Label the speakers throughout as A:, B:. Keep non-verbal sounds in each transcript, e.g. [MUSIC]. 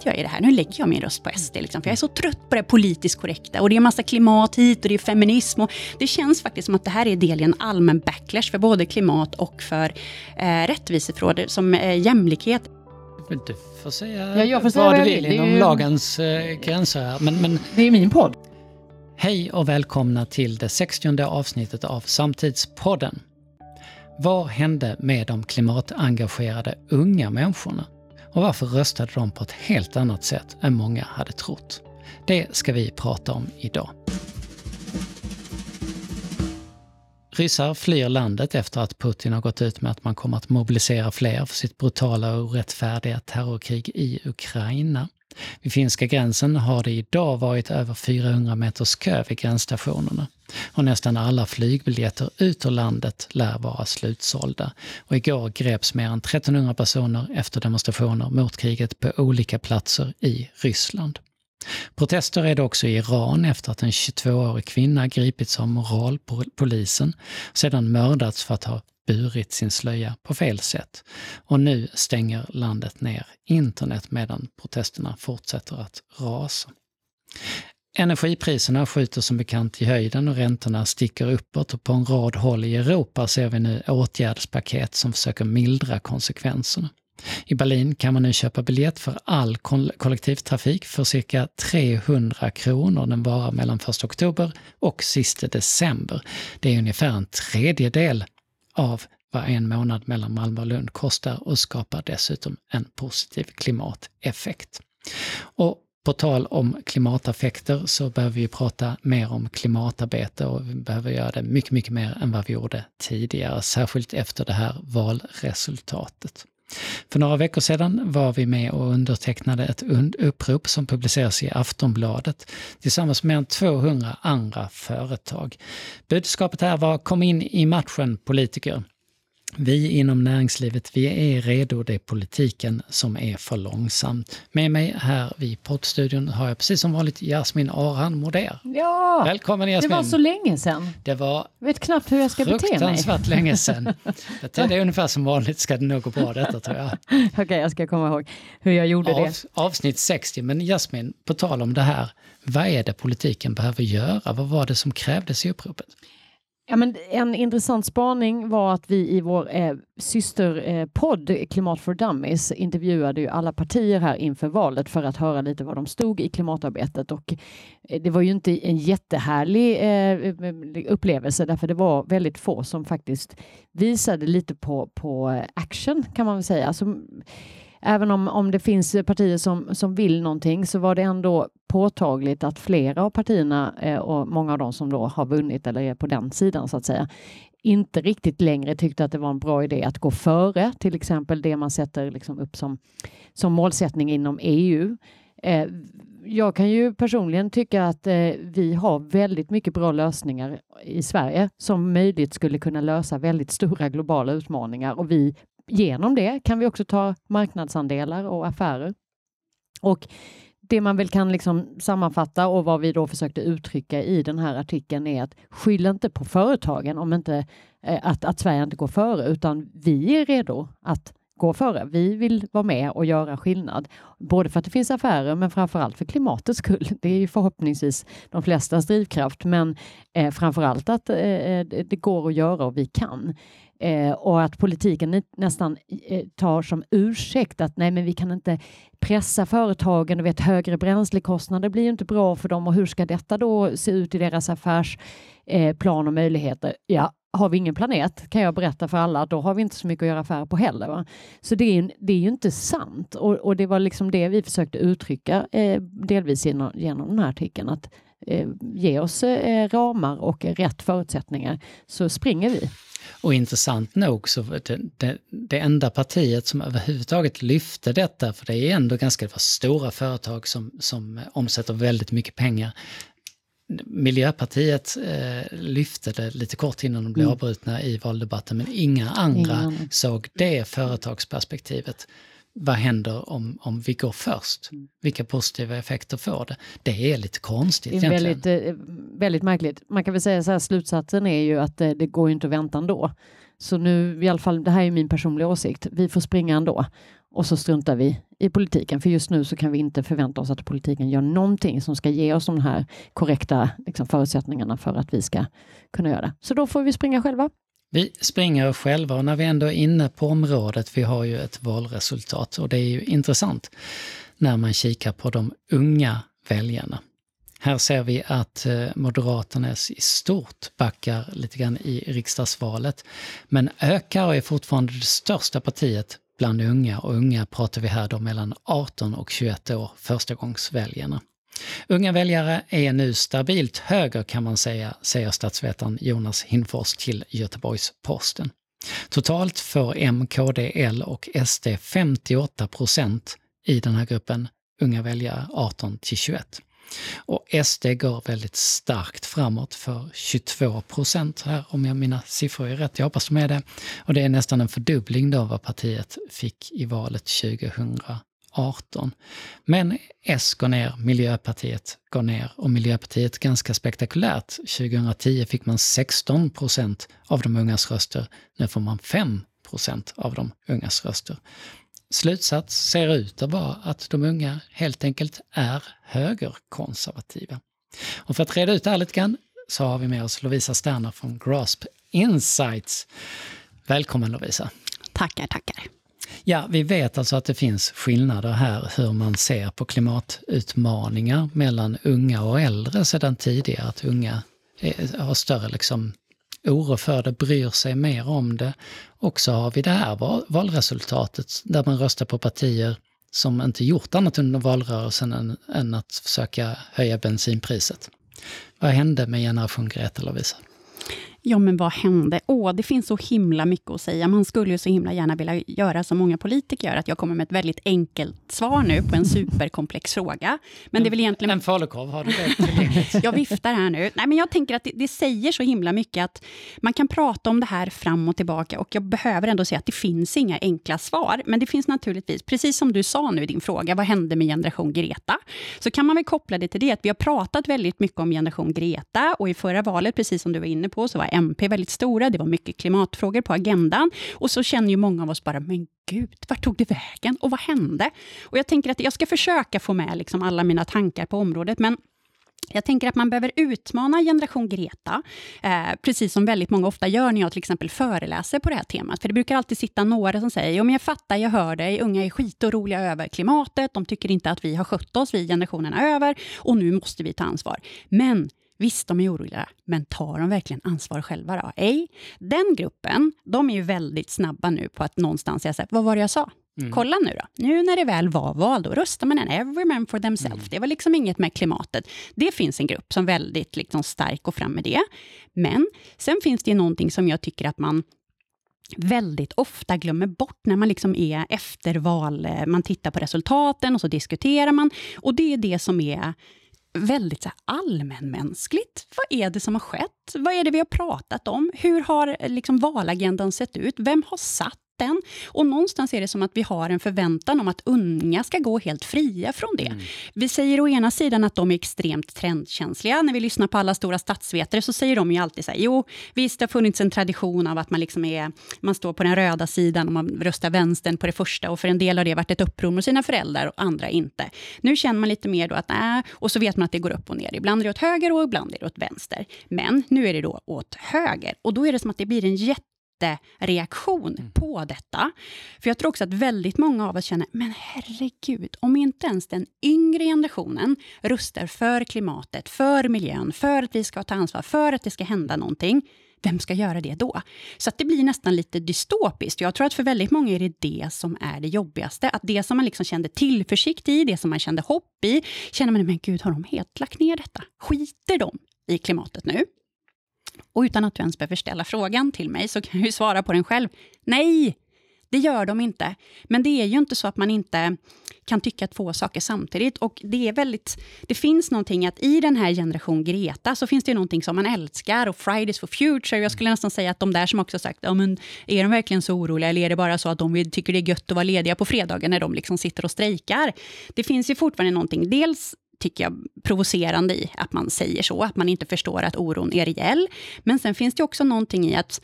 A: skiter jag i det här, nu lägger jag min röst på SD. Liksom, för jag är så trött på det politiskt korrekta. Och det är massa klimat hit och det är feminism. Och det känns faktiskt som att det här är del i en allmän backlash för både klimat och för eh, rättvisefrågor som eh, jämlikhet.
B: Du får säga
C: ja, jag får säga
B: vad du
C: vad
B: vill inom
C: Det är ju-
B: lagens eh, gränser. Men, men
C: Det är min podd.
B: hej och välkomna till det 60 avsnittet av Samtidspodden. Vad hände med de klimatengagerade unga människorna? Och varför röstade de på ett helt annat sätt än många hade trott? Det ska vi prata om idag. Ryssar flyr landet efter att Putin har gått ut med att man kommer att mobilisera fler för sitt brutala och orättfärdiga terrorkrig i Ukraina. Vid finska gränsen har det idag varit över 400 meters kö vid gränsstationerna. Och nästan alla flygbiljetter ut ur landet lär vara slutsålda. Och igår greps mer än 1300 personer efter demonstrationer mot kriget på olika platser i Ryssland. Protester är det också i Iran efter att en 22-årig kvinna gripits av moralpolisen, sedan mördats för att ha burit sin slöja på fel sätt. Och nu stänger landet ner internet medan protesterna fortsätter att rasa. Energipriserna skjuter som bekant i höjden och räntorna sticker uppåt och på en rad håll i Europa ser vi nu åtgärdspaket som försöker mildra konsekvenserna. I Berlin kan man nu köpa biljett för all kollektivtrafik för cirka 300 kronor. Den varar mellan 1 oktober och sista december. Det är ungefär en tredjedel av vad en månad mellan Malmö och Lund kostar och skapar dessutom en positiv klimateffekt. Och på tal om klimateffekter så behöver vi prata mer om klimatarbete och vi behöver göra det mycket, mycket mer än vad vi gjorde tidigare, särskilt efter det här valresultatet. För några veckor sedan var vi med och undertecknade ett upprop som publiceras i Aftonbladet tillsammans med 200 andra företag. Budskapet här var kom in i matchen politiker. Vi inom näringslivet, vi är redo, det är politiken som är för långsam. Med mig här vid poddstudion har jag precis som vanligt Jasmin Aran Moder.
C: Ja,
B: Välkommen
C: det
B: Jasmin!
C: var så länge sedan.
B: Det var
C: Jag vet knappt hur jag ska bete mig.
B: fruktansvärt länge sedan. [LAUGHS] Det är ungefär som vanligt ska det nog gå bra detta tror jag. [LAUGHS]
C: Okej, jag ska komma ihåg hur jag gjorde
B: Av,
C: det.
B: avsnitt 60, men Jasmin, på tal om det här, vad är det politiken behöver göra? Vad var det som krävdes i uppropet?
C: Ja, men en intressant spaning var att vi i vår eh, systerpodd eh, Klimat for Dummies intervjuade ju alla partier här inför valet för att höra lite var de stod i klimatarbetet och eh, det var ju inte en jättehärlig eh, upplevelse därför det var väldigt få som faktiskt visade lite på, på action kan man väl säga. Alltså, Även om, om det finns partier som, som vill någonting så var det ändå påtagligt att flera av partierna eh, och många av de som då har vunnit eller är på den sidan så att säga inte riktigt längre tyckte att det var en bra idé att gå före, till exempel det man sätter liksom upp som, som målsättning inom EU. Eh, jag kan ju personligen tycka att eh, vi har väldigt mycket bra lösningar i Sverige som möjligt skulle kunna lösa väldigt stora globala utmaningar och vi genom det kan vi också ta marknadsandelar och affärer. Och det man väl kan liksom sammanfatta och vad vi då försökte uttrycka i den här artikeln är att skyll inte på företagen om inte eh, att, att Sverige inte går före utan vi är redo att gå före. Vi vill vara med och göra skillnad, både för att det finns affärer men framför allt för klimatets skull. [LAUGHS] Det är ju förhoppningsvis de flestas drivkraft, men eh, framför allt att eh, eh det går att göra och vi kan. Eh, och att politiken nästan eh, tar som ursäkt att nej, men vi kan inte pressa företagen. Du vet, högre bränslekostnader blir ju inte bra för dem och hur ska detta då se ut i deras affärsplan eh, och möjligheter? Ja, har vi ingen planet kan jag berätta för alla, då har vi inte så mycket att göra affärer på heller. Va? Så det är, ju- det är ju inte sant och, och det var liksom det vi försökte uttrycka eh, delvis genom, genom den här artikeln. Att eh, ge oss eh, ramar och rätt förutsättningar så springer vi.
B: Och intressant nog så det, det, det enda partiet som överhuvudtaget lyfte detta, för det är ändå ganska det stora företag som, som omsätter väldigt mycket pengar. Miljöpartiet eh, lyfte det lite kort innan de blev
C: Mm.
B: avbrutna i valdebatten, men inga andra
C: andra.
B: såg det företagsperspektivet. Vad händer om, om vi går först?
C: Mm.
B: Vilka positiva effekter får det? Det är lite konstigt
C: Det är
B: egentligen.
C: väldigt, eh, väldigt märkligt. Man kan väl säga så här, slutsatsen är ju att eh, det går ju inte att vänta ändå. Så nu, i alla fall, det här är min personliga åsikt, vi får springa ändå och så struntar vi i politiken. För just nu så kan vi inte förvänta oss att politiken gör någonting som ska ge oss de här korrekta liksom, förutsättningarna för att vi ska kunna göra det. Så då får vi springa själva.
B: Vi springer själva och när vi ändå är inne på området, vi har ju ett valresultat och det är ju intressant när man kikar på de unga väljarna. Här ser vi att eh, Moderaterna i stort backar lite grann i riksdagsvalet, men ökar och är fortfarande det största partiet bland unga och unga pratar vi här då mellan 18 och 21 år, förstagångsväljarna. Unga väljare är nu stabilt höger kan man säga, säger statsvetaren Jonas Hinfors till Göteborgs-Posten. Totalt får M, KD, L och SD 58 procent i den här gruppen unga väljare 18 till 21. Och SD går väldigt starkt framåt för 22 procent här, om jag mina siffror är rätt. Jag hoppas de är det. Och det är nästan en fördubbling då vad partiet fick i valet 2018. Men S går ner, Miljöpartiet går ner och Miljöpartiet ganska spektakulärt. 2010 fick man 16 procent av de ungas röster. Nu får man 5 procent av de ungas röster slutsats ser ut att vara att de unga helt enkelt är högerkonservativa. Och för att reda ut det här lite grann så har vi med oss Lovisa Sterner från Grasp Insights. Välkommen Lovisa!
A: Tackar, tackar!
B: Ja, vi vet alltså att det finns skillnader här hur man ser på klimatutmaningar mellan unga och äldre sedan tidigare. Att unga har större liksom oro för det, bryr sig mer om det. Och så har vi det här valresultatet där man röstar på partier som inte gjort annat under valrörelsen än, än att försöka höja bensinpriset. Vad hände med Generation Greta Lovisa?
A: Ja, men vad hände? Åh, det finns så himla mycket att säga. Man skulle ju så himla gärna vilja göra som många politiker gör, att jag kommer med ett väldigt enkelt svar nu på en superkomplex fråga. Men det är väl egentligen...
B: En falukorv har du det [LAUGHS]
A: Jag viftar här nu. Nej, men jag tänker att det, det, säger så himla mycket att man kan prata om det här fram och tillbaka och jag behöver ändå säga att det finns inga enkla svar. Men det finns naturligtvis, precis som du sa nu i din fråga, vad hände med generation Greta? Så kan man väl koppla det till det, att vi har pratat väldigt mycket om generation Greta och i förra valet, precis som du var inne på, så var MP väldigt stora, det var mycket klimatfrågor på agendan. Och så känner ju många av oss bara, men gud, vart tog det vägen? Och vad hände? Och jag tänker att jag ska försöka få med liksom alla mina tankar på området, men jag tänker att man behöver utmana generation Greta, eh, precis som väldigt många ofta gör när jag till exempel föreläser på det här temat. För det brukar alltid sitta några som säger, jo men jag fattar, jag hör dig, unga är skitoroliga över klimatet, de tycker inte att vi har skött oss, vi generationerna över, och nu måste vi ta ansvar. Men Visst, de är oroliga, men tar de verkligen ansvar själva då? Ej. Den gruppen, de är ju väldigt snabba nu på att någonstans säga så här, vad var det jag sa? Mm. Kolla nu då. Nu när det väl var val, då röstar man en every man for themselves. Mm. Det var liksom inget med klimatet. Det finns en grupp som väldigt liksom stark går fram med det. Men sen finns det någonting som jag tycker att man väldigt ofta glömmer bort när man liksom är efter val. Man tittar på resultaten och så diskuterar man. Och det är det som är väldigt så allmänmänskligt. Vad är det som har skett? Vad är det vi har pratat om? Hur har liksom valagendan sett ut? Vem har satt den. Och någonstans är det som att vi har en förväntan om att unga ska gå helt fria från det. Mm. Vi säger å ena sidan att de är extremt trendkänsliga. När vi lyssnar på alla stora statsvetare så säger de ju alltid så här, jo, visst det har funnits en tradition av att man, liksom är, man står på den röda sidan och man röstar vänstern på det första och för en del har det varit ett uppror med sina föräldrar och andra inte. Nu känner man lite mer då att nej, och så vet man att det går upp och ner. Ibland är det åt höger och ibland är det åt vänster. Men nu är det då åt höger och då är det som att det blir en jätte jättereaktion mm. på detta. För jag tror också att väldigt många av oss känner, men herregud, om inte ens den yngre generationen röstar för klimatet, för miljön, för att vi ska ta ansvar, för att det ska hända någonting, vem ska göra det då? Så att det blir nästan lite dystopiskt. Jag tror att för väldigt många är det det som är det jobbigaste. Att det som man liksom kände tillförsikt i, det som man kände hopp i, känner man, men gud, har de helt lagt ner detta? Skiter de i klimatet nu? Och utan att du ens behöver ställa frågan till mig så kan jag ju svara på den själv. Nej, det gör de inte. Men det är ju inte så att man inte kan tycka två saker samtidigt. Och det är väldigt... Det finns någonting att i den här generation Greta så finns det någonting som man älskar och Fridays for Future. Jag skulle nästan säga att de där som också sagt, ja, men är de verkligen så oroliga eller är det bara så att de tycker det är gött att vara lediga på fredagar när de liksom sitter och strejkar? Det finns ju fortfarande någonting, dels tycker jag, provocerande i att man säger så, att man inte förstår att oron är reell. Men sen finns det också någonting i att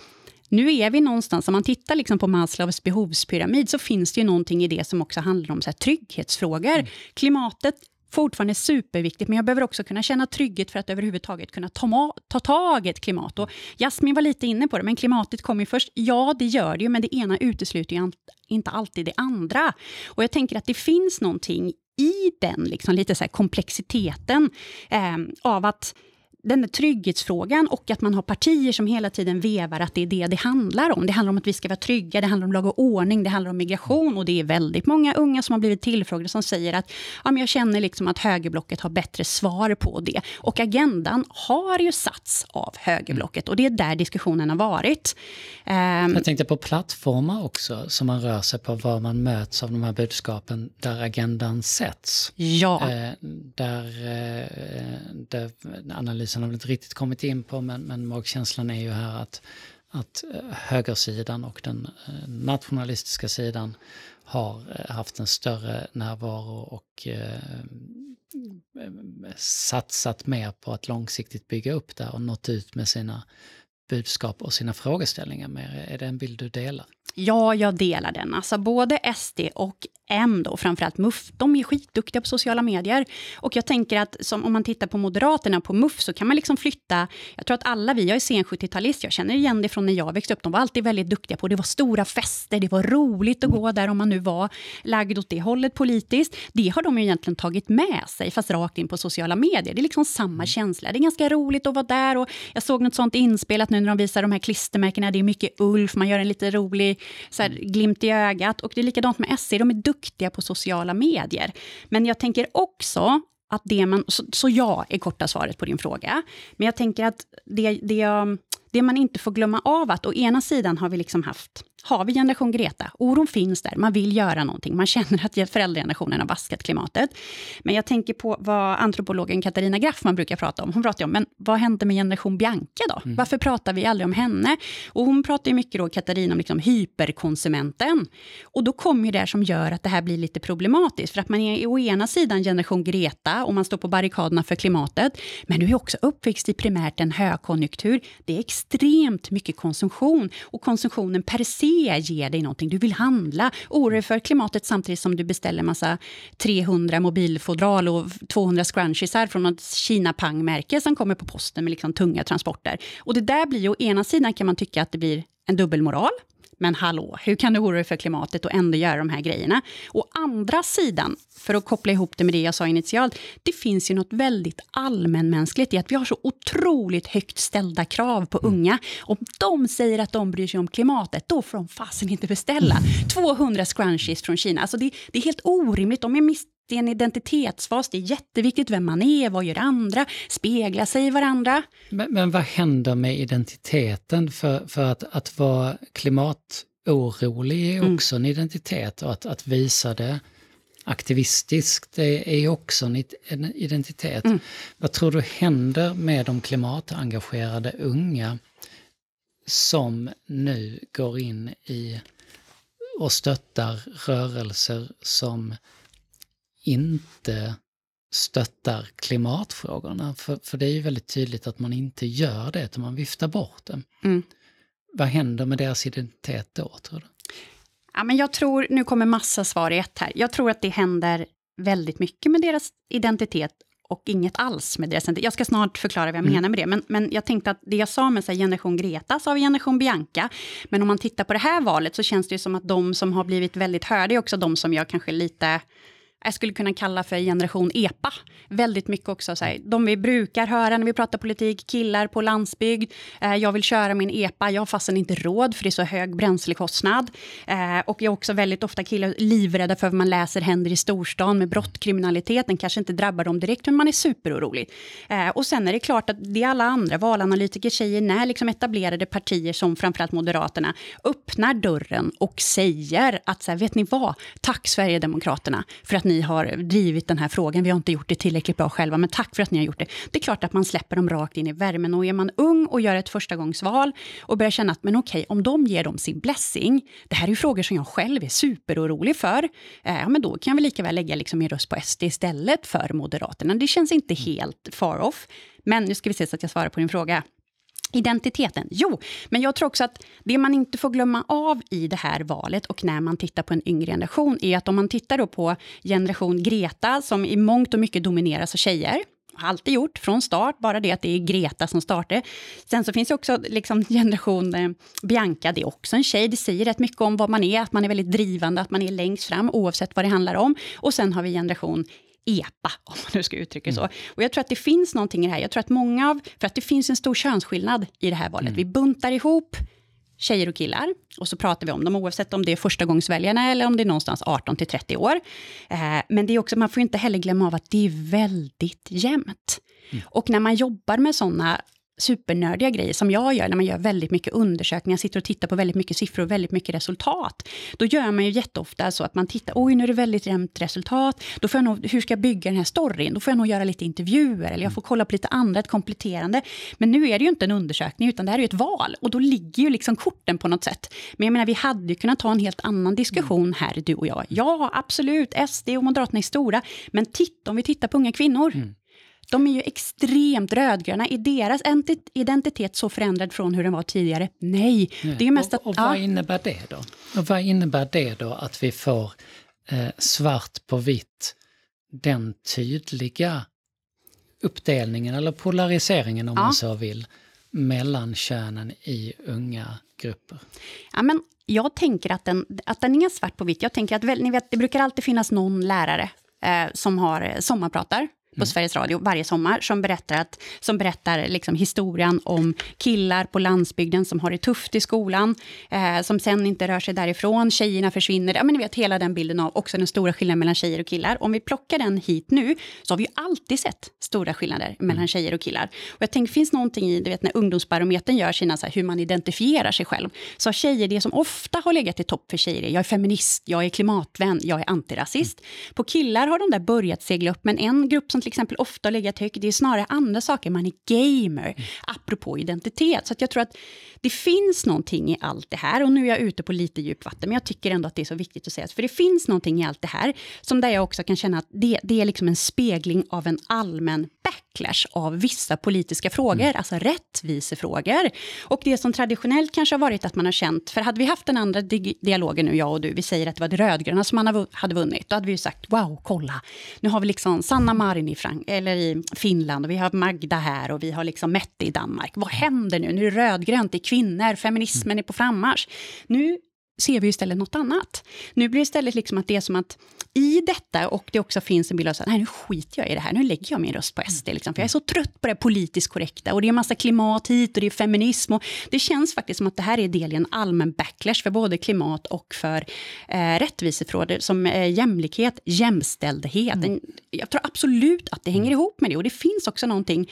A: nu är vi någonstans, om man tittar liksom på Maslows behovspyramid, så finns det ju någonting i det som också handlar om så här, trygghetsfrågor. Mm. Klimatet fortfarande superviktigt, men jag behöver också kunna känna trygghet för att överhuvudtaget kunna ta, ta tag i ett klimat. Och Jasmin var lite inne på det, men klimatet kommer ju först. Ja, det gör det ju, men det ena utesluter ju inte alltid det andra. Och jag tänker att det finns någonting i den liksom, lite så komplexiteten eh, av att den där trygghetsfrågan och att man har partier som hela tiden vevar att det är det det handlar om. Det handlar om att vi ska vara trygga, det handlar om lag och ordning, det handlar om migration och det är väldigt många unga som har blivit tillfrågade som säger att ja, men jag känner liksom att högerblocket har bättre svar på det. Och agendan har ju satts av högerblocket och det är där diskussionen har varit.
B: Um, jag tänkte på plattformar också som man rör sig på, var man möts av de här budskapen där agendan sätts.
A: Ja.
B: Eh, där, eh, där analysen Sen har väl inte riktigt kommit in på, men, men magkänslan är ju här att, att eh, högersidan och den eh, nationalistiska sidan har eh, haft en större närvaro och eh, satsat mer på att långsiktigt bygga upp det och nått ut med sina budskap och sina frågeställningar mer. Är det en bild du delar?
A: Ja, jag delar den. Alltså både SD och M, då, framförallt MUF, de är skitduktiga på sociala medier. Och jag tänker att som om man tittar på Moderaterna på MUF så kan man liksom flytta, jag tror att alla vi, jag är sen 70-talist, jag känner igen det från när jag växte upp, de var alltid väldigt duktiga på, det var stora fester, det var roligt att gå där om man nu var lagd åt det hållet politiskt. Det har de ju egentligen tagit med sig, fast rakt in på sociala medier. Det är liksom samma mm. känsla, det är ganska roligt att vara där och jag såg något sånt inspelat nu när de visar de här klistermärkena, det är mycket Ulf, man gör en lite rolig så här, glimt i ögat. Och det är likadant med SC, de är duktiga på sociala medier. Men jag tänker också att det man... Så, så ja är korta svaret på din fråga. Men jag tänker att det, det, det man inte får glömma av att å ena sidan har vi liksom haft har vi generation Greta. Oron finns där, man vill göra någonting. Man känner att föräldragenerationen har vaskat klimatet. Men jag tänker på vad antropologen Katarina Graffman brukar prata om. Hon pratar om, men vad hände med generation Bianca då? Mm. Varför pratar vi aldrig om henne? Och hon pratar mycket då, Katarina, om liksom hyperkonsumenten. Och då kommer det som gör att det här blir lite problematiskt. För att man är å ena sidan generation Greta och man står på barrikaderna för klimatet. Men du är också uppväxt i primärt en högkonjunktur. Det är extremt mycket konsumtion och konsumtionen per se ger dig någonting. Du vill handla, oroa för klimatet samtidigt som du beställer massa 300 mobilfodral och 200 scrunchiesar från något Kina-pang-märke som kommer på posten med liksom tunga transporter. Och det där blir ju, å ena sidan kan man tycka att det blir en dubbelmoral, men hallå, hur kan du oroa dig för klimatet och ändå göra de här grejerna? Å andra sidan, för att koppla ihop det med det jag sa initialt, det finns ju något väldigt allmänmänskligt i att vi har så otroligt högt ställda krav på mm. unga. Om de säger att de bryr sig om klimatet, då får de fasen inte beställa 200 scrunchies från Kina. Alltså det, det är helt orimligt. De är mis det är en identitetsfas, det är jätteviktigt vem man är, vad gör andra, spegla sig i varandra.
B: Men, men vad händer med identiteten? För, för att, att vara klimatorolig är mm. också mm. en identitet och att, att visa det aktivistiskt det är också en, en identitet. Mm. Vad tror du händer med de klimatengagerade unga som nu går in i och stöttar rörelser som inte stöttar klimatfrågorna. För, för det är ju väldigt tydligt att man inte gör det, utan man viftar bort det. Mm. Vad händer med deras identitet då, tror du?
A: Ja, men jag tror, nu kommer massa svar i ett här. Jag tror att det händer väldigt mycket med deras identitet och inget alls med deras identitet. Jag ska snart förklara vad jag mm. menar med det, men, men jag tänkte att det jag sa med så här, generation Greta, så har vi generation Bianca. Men om man tittar på det här valet så känns det som att de som har blivit väldigt hörda är också de som jag kanske lite jag skulle kunna kalla för generation EPA. Väldigt mycket också så här, de vi brukar höra när vi pratar politik, killar på landsbygd. Eh, jag vill köra min EPA, jag har fastän inte råd för det är så hög bränslekostnad. Eh, och jag är också väldigt ofta killar livrädda för vad man läser händer i storstan med brott, kriminalitet. Den kanske inte drabbar dem direkt, men man är superorolig. Eh, och sen är det klart att det är alla andra valanalytiker säger när liksom etablerade partier som framförallt Moderaterna öppnar dörren och säger att så här, vet ni vad, tack Sverigedemokraterna för att ni har drivit den här frågan. Vi har inte gjort det tillräckligt bra själva, men tack för att ni har gjort det. Det är klart att man släpper dem rakt in i värmen. Och är man ung och gör ett förstagångsval och börjar känna att men okej, om de ger dem sin blessing, det här är ju frågor som jag själv är superorolig för, eh, men då kan vi lika väl lägga liksom min röst på SD istället för Moderaterna. Det känns inte helt far off. Men nu ska vi se så att jag svarar på din fråga. Identiteten? Jo, men jag tror också att det man inte får glömma av i det här valet och när man tittar på en yngre generation är att om man tittar då på generation Greta som i mångt och mycket domineras av tjejer, har alltid gjort från start, bara det att det är Greta som startar. Sen så finns det också liksom [LAUGHS] generation eh, Bianca, det är också en tjej. Det säger rätt mycket om vad man är, att man är väldigt drivande, att man är längst fram oavsett vad det handlar om. Och sen har vi generation EPA, om man nu ska uttrycka det så. Mm. Och jag tror att det finns någonting i det här. Jag tror att många av, för att det finns en stor könsskillnad i det här valet. Mm. Vi buntar ihop tjejer och killar. Och så pratar vi om dem oavsett om det är förstagångsväljarna eller om det är någonstans 18 till 30 år. Eh, men det är också, man får inte heller glömma av att det är väldigt jämnt. Mm. Och när man jobbar med sådana supernördiga grejer som jag gör, när man gör väldigt mycket undersökningar, sitter och tittar på väldigt mycket siffror och väldigt mycket resultat. Då gör man ju jätteofta så att man tittar, oj nu är det väldigt jämnt resultat, då får jag nog, hur ska jag bygga den här storyn? Då får jag nog göra lite intervjuer, eller jag får kolla på lite andra, ett kompletterande. Men nu är det ju inte en undersökning, utan det här är ju ett val, och då ligger ju liksom korten på något sätt. Men jag menar, vi hade ju kunnat ta en helt annan diskussion här, du och jag. Ja, absolut, SD och Moderaterna är stora, men titta om vi tittar på unga kvinnor. Mm. De är ju extremt rödgröna. Är deras identitet så förändrad från hur den var tidigare? Nej.
B: Nej. Det är mest att, och, och vad ja. innebär det då? Och vad innebär det då att vi får eh, svart på vitt den tydliga uppdelningen eller polariseringen om ja. man så vill mellan könen i unga grupper?
A: Ja, men jag tänker att den, att den är svart på vitt. Jag tänker att ni vet, det brukar alltid finnas någon lärare eh, som har eh, sommarpratar på mm. Sveriges Radio varje sommar som berättar, att, som berättar liksom historien om killar på landsbygden som har det tufft i skolan, eh, som sen inte rör sig därifrån, tjejerna försvinner. Ja, men ni vet hela den bilden av också den stora skillnaden mellan tjejer och killar. Om vi plockar den hit nu, så har vi ju alltid sett stora skillnader mellan mm. tjejer och killar. Och jag tänker, finns någonting i, du vet när ungdomsbarometern gör sina, så här, hur man identifierar sig själv, så har tjejer det som ofta har legat i topp för tjejer är, jag är feminist, jag är klimatvän, jag är antirasist. Mm. På killar har de där börjat segla upp, men en grupp som till exempel ofta legat högt, det är snarare andra saker, man är gamer, mm. apropå identitet. Så jag tror att det finns någonting i allt det här, och nu är jag ute på lite djupvatten, men jag tycker ändå att det är så viktigt att säga, för det finns någonting i allt det här, som där jag också kan känna att det, det är liksom en spegling av en allmän backlash av vissa politiska frågor, mm. alltså rättvisefrågor. Och det som traditionellt kanske har varit att man har känt, för hade vi haft den andra di dialogen nu, jag och du, vi säger att det var det rödgröna som man hade vunnit, då hade vi ju sagt wow, kolla, nu har vi liksom Sanna Marin i, Frank eller i Finland, och vi har Magda här och vi har liksom Mette i Danmark. Vad händer nu? Nu är det rödgrönt, det är kvinnor, feminismen är på frammarsch. Nu ser vi istället något annat. Nu blir det istället liksom att det är som att i detta, och det också finns en bild av att nej nu skiter jag i det här, nu lägger jag min röst på SD. Liksom, för jag är så trött på det politiskt korrekta, och det är massa klimat hit, och det är feminism. Och det känns faktiskt som att det här är del i en allmän backlash för både klimat och för eh, rättvisefrågor som eh, jämlikhet, jämställdhet. Mm. Jag tror absolut att det hänger ihop med det, och det finns också någonting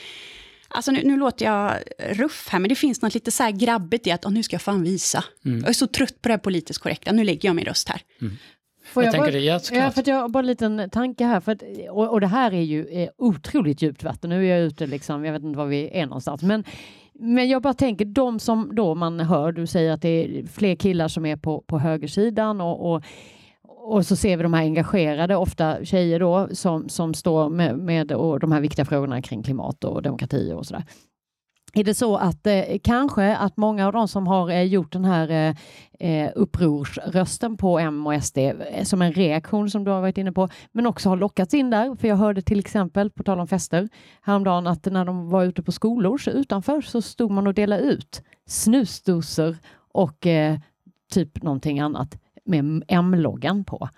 A: Alltså nu, nu, låter jag ruff här, men det finns något lite så här grabbigt i att oh, nu ska jag fan visa. Mm. Jag är så trött på det här politiskt korrekta, nu lägger jag min röst här. Mm.
C: Får jag, jag bara, det, ja, ja, för jag har bara en liten tanke här, för att, och, och det här är ju är otroligt djupt vatten. Nu är jag ute, liksom, jag vet inte var vi är någonstans. Men, men jag bara tänker, de som då man hör, du säger att det är fler killar som är på, på högersidan och, och och så ser vi de här engagerade, ofta tjejer då, som, som står med, med och de här viktiga frågorna kring klimat och demokrati och sådär. Är det så att eh, kanske att många av de som har eh, gjort den här eh, eh upprorsrösten på M och SD eh, som en reaktion som du har varit inne på, men också har lockats in där. För jag hörde till exempel, på tal om fester, häromdagen att när de var ute på skolor så utanför så stod man och delade ut snusdosor och eh, typ någonting annat med M-loggan på.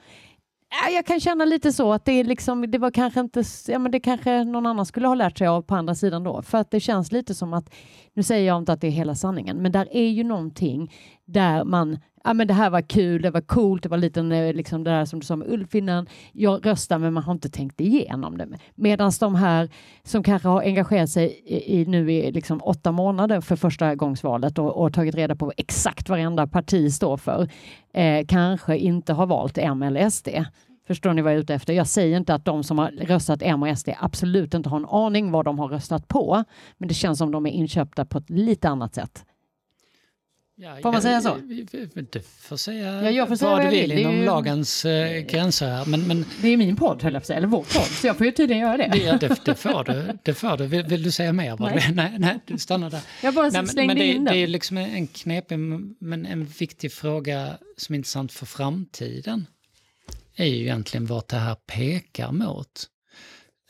C: Äh, jag kan känna lite så att det är liksom, det var kanske inte, ja men det kanske någon annan skulle ha lärt sig av på andra sidan då, för att det känns lite som att, nu säger jag inte att det är hela sanningen, men där är ju någonting där man ja, men det här var kul, det var coolt, det var lite liksom det där som du sa med Ulf innan. Jag röstar men man har inte tänkt igenom det. Medan de här som kanske har engagerat sig i, i nu i liksom åtta månader för första gångsvalet och, och tagit reda på exakt varenda parti står för, eh, kanske inte har valt M eller SD. Förstår ni vad jag är ute efter? Jag säger inte att de som har röstat M och SD absolut inte har en aning vad de har röstat på. Men det känns som de är inköpta på ett lite annat sätt Ja, får man säga så?
B: Du får säga ja, jag får säga vad du vill inom ju... lagens äh, gränser. Här. Men, men...
C: Det är min podd, höll jag säga, eller vår podd, så jag får ju tydligen göra det.
B: Ja, det, det får du. Det får du. Vill, vill du säga mer? Nej. [LAUGHS] nej, nej, du stannar där.
C: Jag bara nej, slängde
B: men det,
C: in
B: den. Det är liksom en knepig, men en viktig fråga som är intressant för framtiden. är ju egentligen vart det här pekar mot.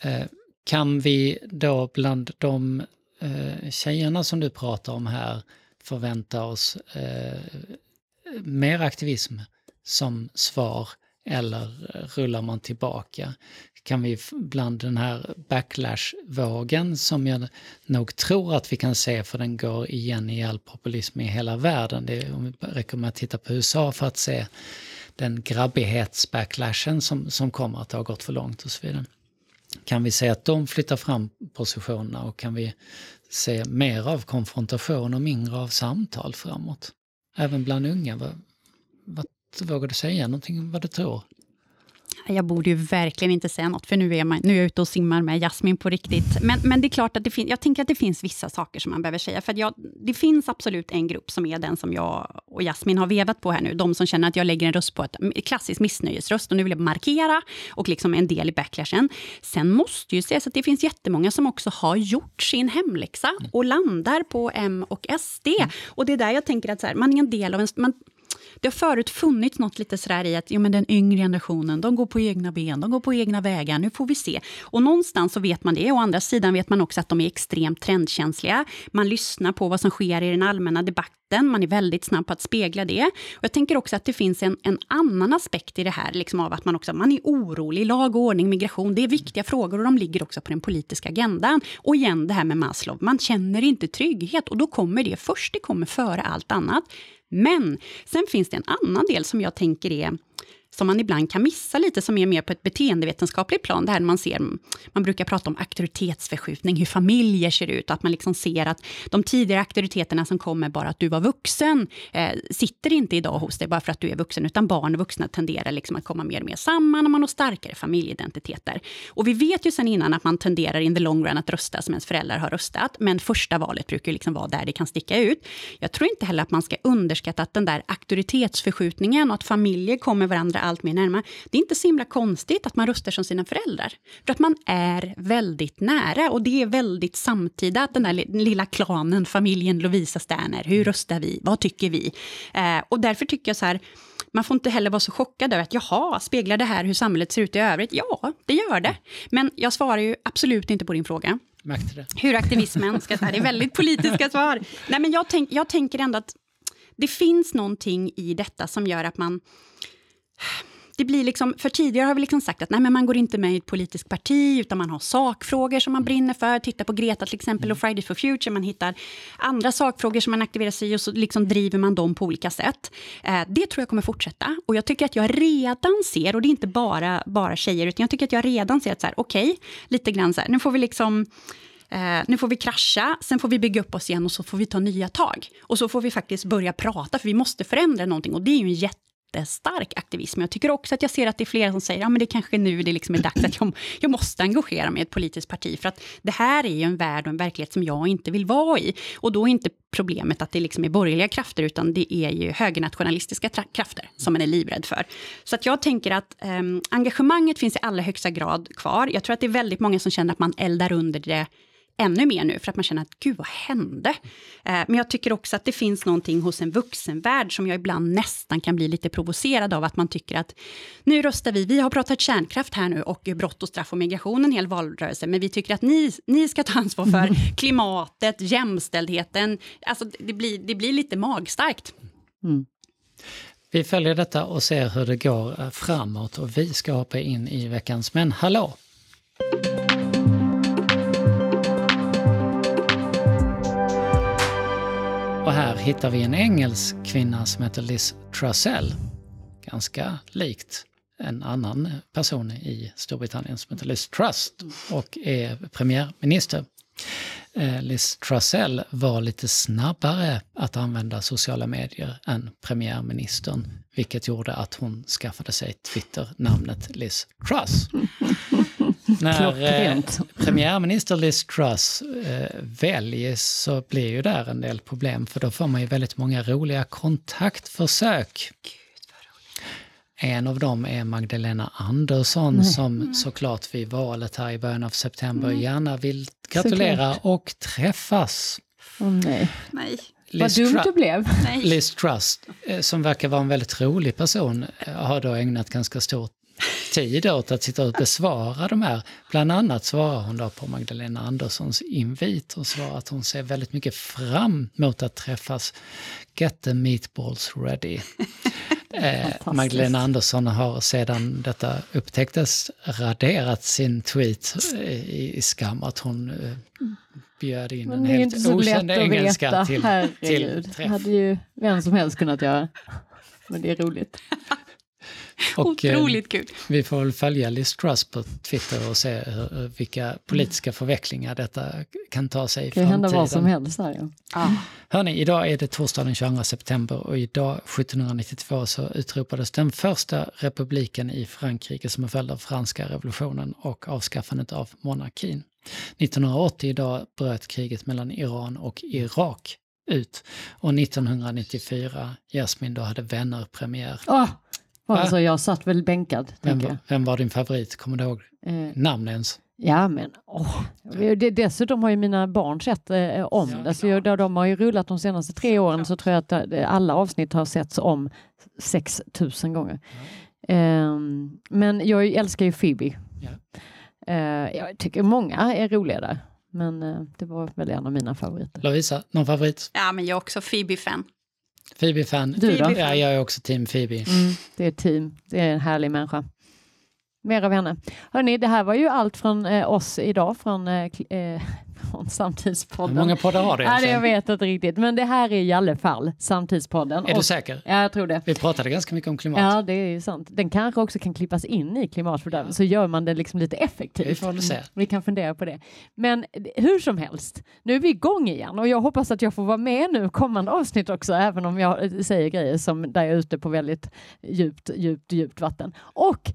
B: Eh, kan vi då bland de eh, tjejerna som du pratar om här förvänta oss eh, mer aktivism som svar eller rullar man tillbaka? Kan vi bland den här backlash-vågen som jag nog tror att vi kan se, för den går igen i all populism i hela världen. Det är, om vi räcker med att titta på USA för att se den grabbighets-backlashen som, som kommer att ha gått för långt och så vidare. Kan vi se att de flyttar fram positionerna och kan vi se mer av konfrontation och mindre av samtal framåt? Även bland unga. Vad, vad vågar du säga någonting vad du tror?
A: Jag borde ju verkligen inte säga något, för nu är, man, nu är jag ute och simmar med Jasmin på riktigt. Men, men det är klart att det jag tänker att det finns vissa saker som man behöver säga. För jag, det finns absolut en grupp som är den som jag och Jasmin har vevat på här nu. De som känner att jag lägger en röst på ett klassiskt missnöjesröst. Och nu vill jag markera och liksom en del i backlashen. Sen måste ju sägas att det finns jättemånga som också har gjort sin hemläxa och landar på M och SD. Och det är där jag tänker att så här, man är en del av en... Man, det har förut funnits något lite sådär i att jo, men den yngre generationen, de går på egna ben, de går på egna vägar, nu får vi se. Och någonstans så vet man det. Å andra sidan vet man också att de är extremt trendkänsliga. Man lyssnar på vad som sker i den allmänna debatten, man är väldigt snabb på att spegla det. Och jag tänker också att det finns en, en annan aspekt i det här, liksom av att man också man är orolig, lag och ordning, migration, det är viktiga frågor och de ligger också på den politiska agendan. Och igen det här med Maslow, man känner inte trygghet och då kommer det först, det kommer före allt annat. Men sen finns det en annan del som jag tänker är som man ibland kan missa lite, som är mer på ett beteendevetenskapligt plan. Det här man ser, man brukar prata om auktoritetsförskjutning, hur familjer ser ut, att man liksom ser att de tidigare auktoriteterna som kommer bara att du var vuxen, eh, sitter inte idag hos dig bara för att du är vuxen, utan barn och vuxna tenderar liksom att komma mer och mer samman och man har starkare familjeidentiteter. Och vi vet ju sen innan att man tenderar in the long run att rösta som ens föräldrar har röstat, men första valet brukar liksom vara där det kan sticka ut. Jag tror inte heller att man ska underskatta att den där auktoritetsförskjutningen och att familjer kommer varandra allt mer närmare. Det är inte så himla konstigt att man röstar som sina föräldrar. För att man är väldigt nära och det är väldigt samtida, den där lilla klanen, familjen Lovisa Sterner. Hur röstar vi? Vad tycker vi? Eh, och därför tycker jag så här, man får inte heller vara så chockad över att jaha, speglar det här hur samhället ser ut i övrigt? Ja, det gör det. Men jag svarar ju absolut inte på din fråga. Hur aktivismen ska... Det är väldigt politiska svar. Nej, men jag, tänk, jag tänker ändå att det finns någonting i detta som gör att man det blir liksom, för tidigare har vi liksom sagt att nej, men man går inte med i ett politiskt parti, utan man har sakfrågor som man brinner för. Titta på Greta till exempel och Fridays for Future. Man hittar andra sakfrågor som man aktiverar sig i och så liksom driver man dem på olika sätt. Eh, det tror jag kommer fortsätta. Och jag tycker att jag redan ser, och det är inte bara, bara tjejer, utan jag tycker att jag redan ser att så här, okej, okay, lite grann så här, nu får vi liksom Eh, nu får vi krascha, sen får vi bygga upp oss igen och så får vi ta nya tag. Och så får vi faktiskt börja prata, för vi måste förändra någonting. Och det är ju en jättestark aktivism. Jag tycker också att jag ser att det är flera som säger, ja men det kanske nu det liksom är dags att jag, jag måste engagera mig i ett politiskt parti, för att det här är ju en värld och en verklighet som jag inte vill vara i. Och då är inte problemet att det liksom är borgerliga krafter, utan det är ju högernationalistiska krafter som man är livrädd för. Så att jag tänker att eh, engagemanget finns i allra högsta grad kvar. Jag tror att det är väldigt många som känner att man eldar under det ännu mer nu, för att man känner att gud, vad hände? Eh, men jag tycker också att det finns någonting hos en vuxenvärld som jag ibland nästan kan bli lite provocerad av, att man tycker att nu röstar vi, vi har pratat kärnkraft här nu och brott och straff och migration en hel valrörelse, men vi tycker att ni, ni ska ta ansvar för klimatet, jämställdheten. Alltså det blir, det blir lite magstarkt. Mm.
B: Vi följer detta och ser hur det går framåt och vi ska hoppa in i veckans Men hallå! Och här hittar vi en engelsk kvinna som heter Liz Trussell. Ganska likt en annan person i Storbritannien som heter Liz Truss och är premiärminister. Eh, Liz Trussell var lite snabbare att använda sociala medier än premiärministern, vilket gjorde att hon skaffade sig Twitter-namnet Liz Truss. När eh, premiärminister Liz Truss eh, väljs så blir ju där en del problem för då får man ju väldigt många roliga kontaktförsök. En av dem är Magdalena Andersson Nej. som såklart vid valet här i början av september mm. gärna vill gratulera såklart. och träffas.
C: Oh, nej.
A: nej.
C: Liz Vad dumt det blev.
B: Liz Trust, eh, som verkar vara en väldigt rolig person, eh, har då ägnat ganska stor tid åt att sitta och besvara de här. Bland annat svarar hon då på Magdalena Anderssons invit och svarar att hon ser väldigt mycket fram mot att träffas. Get the meatballs ready. [LAUGHS] Eh, Magdalena Andersson har sedan detta upptäcktes raderat sin tweet i, i skam att hon eh, bjöd in en helt okänd engelska till, till träff.
C: Det hade ju vem som helst kunnat göra. Men det är roligt. [LAUGHS] [LAUGHS]
A: Och, eh, Otroligt kul.
B: Vi får väl följa Liz Truss på Twitter och se hur, vilka politiska förvecklingar detta kan ta sig i framtiden. Det kan hända
C: vad som helst här. Ja.
B: Ah. Hörni, idag är det torsdag den 22 september och idag 1792 så utropades den första republiken i Frankrike som en följd av franska revolutionen och avskaffandet av monarkin. 1980 idag bröt kriget mellan Iran och Irak ut. Och 1994, Jasmin, då hade Vänner premiär.
C: Oh, alltså, jag satt väl bänkad.
B: Vem, var, vem var din favorit? Kommer du ihåg eh, namn ens?
C: Ja, men åh. dessutom har ju mina barn sett eh, om det. Så jag, de har ju rullat de senaste tre åren så tror jag att eh, alla avsnitt har setts om 6000 gånger. Eh, men jag älskar ju Phoebe. Ja. Eh, jag tycker många är roliga där. Men eh, det var väl en av mina favoriter.
B: Lovisa, någon favorit?
A: Ja, men jag är också Phoebe-fan.
B: Phoebe-fan.
C: Du då?
B: Ja, jag är också team Phoebe.
C: Mm, det är team. Det är en härlig människa. Mer av henne. Hörni, det här var ju allt från eh, oss idag, från eh, eh från Samtidspodden.
B: Hur många poddar har du?
C: Ja, jag vet inte riktigt, men det här är i alla fall Samtidspodden.
B: Är och, du säker?
C: Ja, jag tror det.
B: Vi pratade ganska mycket om klimat.
C: Ja, det är ju sant. Den kanske också kan klippas in i klimatfördärvet, så gör man det liksom lite effektivt.
B: Vi får se.
C: Vi kan fundera på det. Men hur som helst, nu är vi igång igen och jag hoppas att jag får vara med nu kommande avsnitt också, även om jag säger grejer som där jag är ute på väldigt djupt, djupt, djupt vatten. Och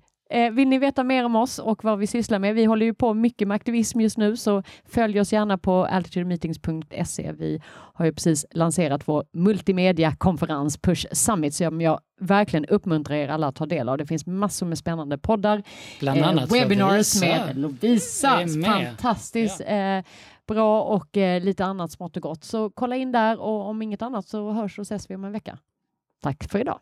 C: vill ni veta mer om oss och vad vi sysslar med? Vi håller ju på mycket med aktivism just nu, så följ oss gärna på altitudemeetings.se. Vi har ju precis lanserat vår multimedia-konferens Push Summit som jag verkligen uppmuntrar er alla att ta del av. Det finns massor med spännande poddar.
B: Bland eh, annat
C: webinars Lovisa. med Lovisa. Fantastiskt. Eh, bra och eh, lite annat smått och gott. Så kolla in där och om inget annat så hörs och ses vi om en vecka. Tack för idag.